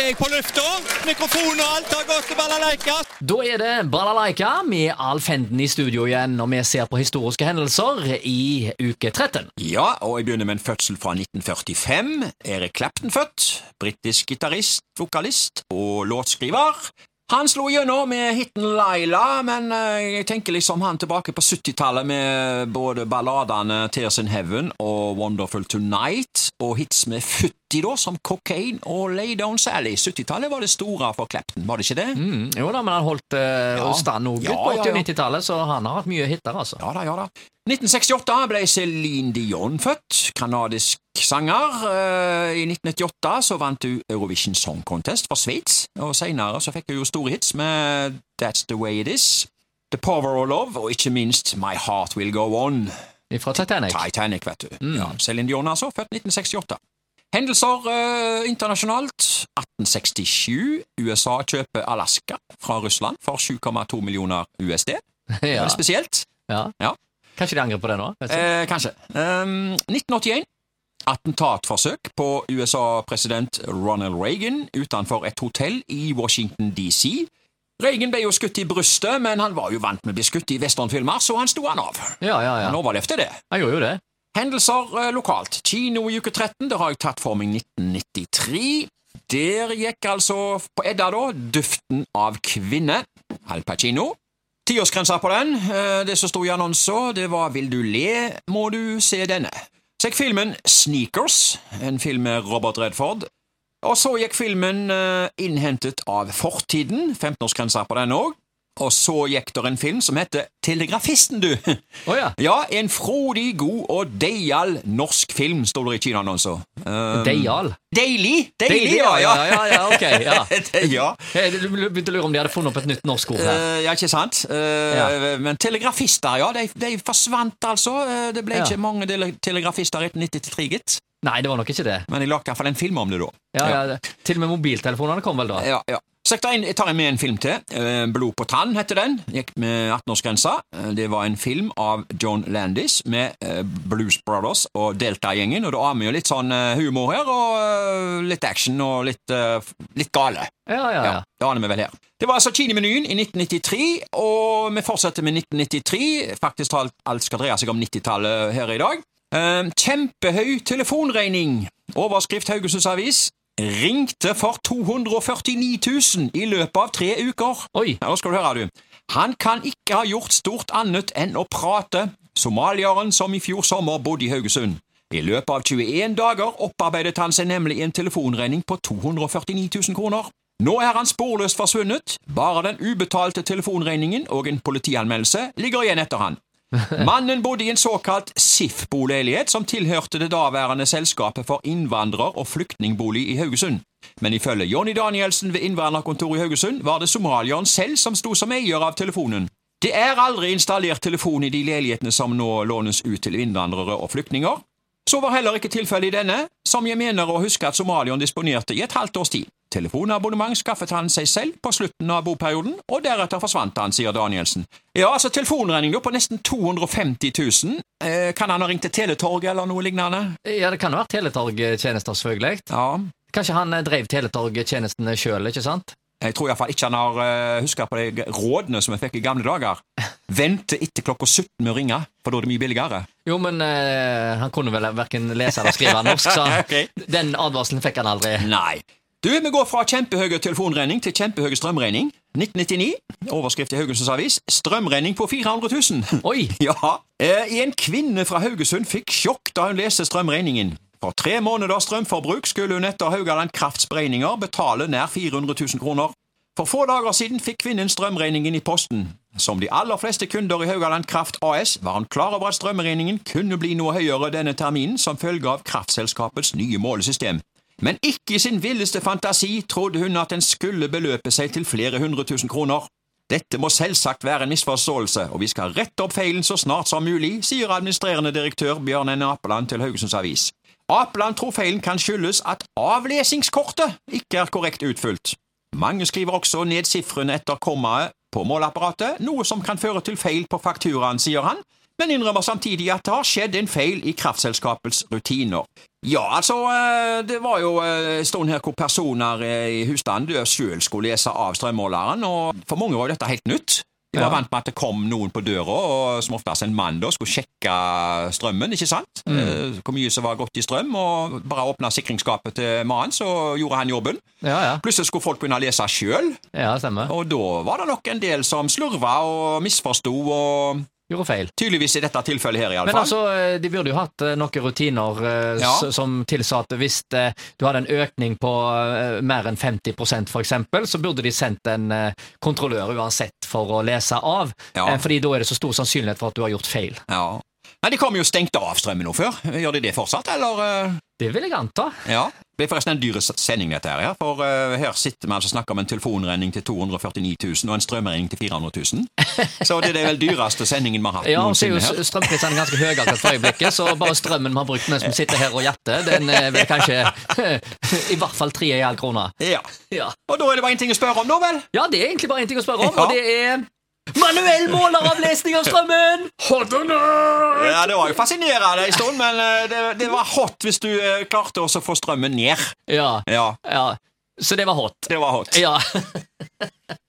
er jeg på lufta. Mikrofon og alt har gått til balalaika. Da er det Balalaika med Alf Henden i studio igjen, og vi ser på historiske hendelser i uke 13. Ja, og jeg begynner med en fødsel fra 1945. Erik Clapton født. Britisk gitarist, vokalist og låtskriver. Han slo gjennom med hiten Laila, men eh, jeg tenker liksom han tilbake på 70-tallet med både balladene Tears in Heaven og Wonderful Tonight, og hits med Futti, da, som Cocaine og Lay Down Sally. 70-tallet var det store for Clapton, var det ikke det? Mm, jo da, men han holdt eh, Ja. stand òg Ja, på 80- og ja. 90-tallet, så han har hatt mye hiter, altså. Ja da, ja da. 1968 ble Céline Dion født, kanadisk sanger. Eh, I 1998 så vant hun Eurovision Song Contest for Sveits, og senere så fikk hun jo store hits med That's The Way It Is, The Power of Love, og ikke minst My Heart Will Go On. Fra Titanic. Titanic, vet du. Ja, Céline Dion altså, født 1968. Hendelser eh, internasjonalt. 1867. USA kjøper Alaska fra Russland for 7,2 millioner USD. Det ja. er spesielt. ja. Ja. Kanskje de angrer på det nå? Eh, kanskje. Um, 1981. Attentatforsøk på USA-president Ronald Reagan utenfor et hotell i Washington DC. Reagan ble jo skutt i brystet, men han var jo vant med å bli skutt i westernfilmer, så han sto han av. Ja, ja, ja. Han overlevde det. Han gjorde jo det. Hendelser eh, lokalt. Kino i uke 13, det har jeg tatt for meg 1993. Der gikk altså på Edda, da, Duften av kvinne. Al Pacino. Tiårsgrensa på den. Eh, Det som sto i annonsen, det var Vil du le, må du se denne. Så gikk filmen Sneakers, en film med Robert Redford. Og så gikk filmen eh, Innhentet av fortiden, 15-årsgrensa på den òg. Og så gikk der en film som heter Telegrafisten, du. Oh, ja. Ja, en frodig, god og deial norsk film, står det i kinoannonsen. Um, Deial. Deilig! Deilig, ja, ja. ja, ja, ok, ja. ja. Du begynte å lure om de hadde funnet opp et nytt norsk ord her. Uh, ja, ikke sant? Uh, Ja. Men telegrafister, ja, de, de forsvant altså. Eh, Det ble ikke mange telegrafister etter 1993, gitt. Nei, det var nok ikke det. Men de lagde iallfall en film om det, da. Ja, ja. Til og med mobiltelefonene kom vel da? Ja, ja. Så jeg tar, med en film til. Eh, Blod på tann heter den. Gikk med 18-årsgrensa. Eh, Det var en film av John Landis med eh, Blues Brothers og Delta-gjengen. Og det vi jo litt sånn humor her, og litt action og litt, litt gale. Ja, ja, Ja, ja. det aner vi vel her. Det var altså Kinemenyen i 1993, og vi fortsetter med 1993. Faktisk alt, alt skal dreie seg om 90-tallet her i dag. Eh, kjempehøy telefonregning. Overskrift Haugesunds Avis. Ringte for 249 000 i løpet av tre uker. Oi. Nå skal du høre, du. Han kan ikke ha gjort stort annet enn å prate. Somalieren som i fjor sommer bodde i Haugesund. I løpet av 21 dager opparbeidet han seg nemlig en telefonregning på 249 000 kroner. Nå er han sporløst forsvunnet. Bare den ubetalte telefonregningen og en politianmeldelse ligger igjen etter han. Mannen bodde i en såkalt SIF-boleilighet som tilhørte det daværende Selskapet for innvandrer- og flyktningbolig i Haugesund. Men ifølge Jonny Danielsen ved innvandrerkontoret i Haugesund var det somalieren selv som sto som eier av telefonen. Det er aldri installert telefon i de leilighetene som nå lånes ut til innvandrere og flyktninger. Så var heller ikke tilfellet i denne, som jeg mener å huske at somalieren disponerte i et halvt års tid. Telefonabonnement skaffet han seg selv på slutten av boperioden, og deretter forsvant han, sier Danielsen. Ja, altså telefonregning på nesten 250 000. Eh, kan han ha ringt til Teletorget eller noe lignende? Ja, det kan ha vært Teletorg-tjenester, selvfølgelig. Ja. Kanskje han eh, drev Teletorg-tjenestene sjøl, ikke sant? Jeg tror iallfall ikke han har uh, huska på de rådene som vi fikk i gamle dager. Vente etter klokka 17 med å ringe, for da er det mye billigere. Jo, men uh, han kunne vel verken lese eller skrive norsk, så okay. den advarselen fikk han aldri. Nei. Du, Vi går fra kjempehøy telefonregning til kjempehøy strømregning. 1999. Overskrift i Haugesunds Avis. Strømregning på 400 000. Oi! Ja. Eh, En kvinne fra Haugesund fikk sjokk da hun leste strømregningen. For tre måneders strømforbruk skulle hun etter Haugaland Krafts beregninger betale nær 400 000 kroner. For få dager siden fikk kvinnen strømregningen i posten. Som de aller fleste kunder i Haugaland Kraft AS var han klar over at strømregningen kunne bli noe høyere denne terminen som følge av kraftselskapets nye målesystem. Men ikke i sin villeste fantasi trodde hun at den skulle beløpe seg til flere hundre tusen kroner. Dette må selvsagt være en misforståelse, og vi skal rette opp feilen så snart som mulig, sier administrerende direktør Bjørn N. Apeland til Haugesunds Avis. Apeland tror feilen kan skyldes at avlesingskortet ikke er korrekt utfylt. Mange skriver også ned sifrene etter kommaet på måleapparatet, noe som kan føre til feil på fakturaen, sier han, men innrømmer samtidig at det har skjedd en feil i kraftselskapets rutiner. Ja, altså, eh, det var jo eh, en stund her hvor personer eh, i husstanden sjøl skulle lese av strømmåleren, og for mange var jo dette helt nytt. De var Ja. vant med at det kom noen på døra, og som oftest en mann da, skulle sjekke strømmen, ikke sant? Mm. Hvor mye som var gått i strøm, og bare åpna sikringsskapet til mannen, så gjorde han jobben. Ja, ja. Plutselig skulle folk begynne å lese sjøl, Ja, stemmer. og da var det nok en del som slurva og misforsto, og Gjorde feil. tydeligvis i dette tilfellet her, Men altså, de burde jo hatt eh, noen rutiner eh, Ja. som tilsa at hvis eh, du hadde en økning på eh, mer enn 50 for eksempel, så burde de sendt en eh, kontrollør uansett for å lese av. Ja. Eh, Fordi da er det så stor sannsynlighet for at du har gjort feil. Ja. Nei, De kommer jo stengt av strømmen nå før. Gjør de det fortsatt, eller? eh? Det vil jeg anta. Ja. Det er forresten en dyr sending, dette her. ja. For uh, her sitter vi altså og snakker om en telefonregning til 249 000 og en strømregning til 400 000. Så det er vel dyreste sendingen vi har hatt Ja, er noensinne her. s- strømprisene ganske høye akkurat for øyeblikket, så bare strømmen vi har brukt mens vi sitter her og gjetter, den er vel kanskje i hvert fall 3,5 kroner. Ja. Ja. Og da er det bare én ting å spørre om, da vel? ja, det er egentlig bare én ting å spørre om, Ja. og det er Manuell måleravlesning av strømmen! Ja, Det var jo fascinerende en stund, men eh, det, det var hot hvis du eh, klarte også å få strømmen ned. Ja, Ja, ja. Så det var hot. det var hot. Ja.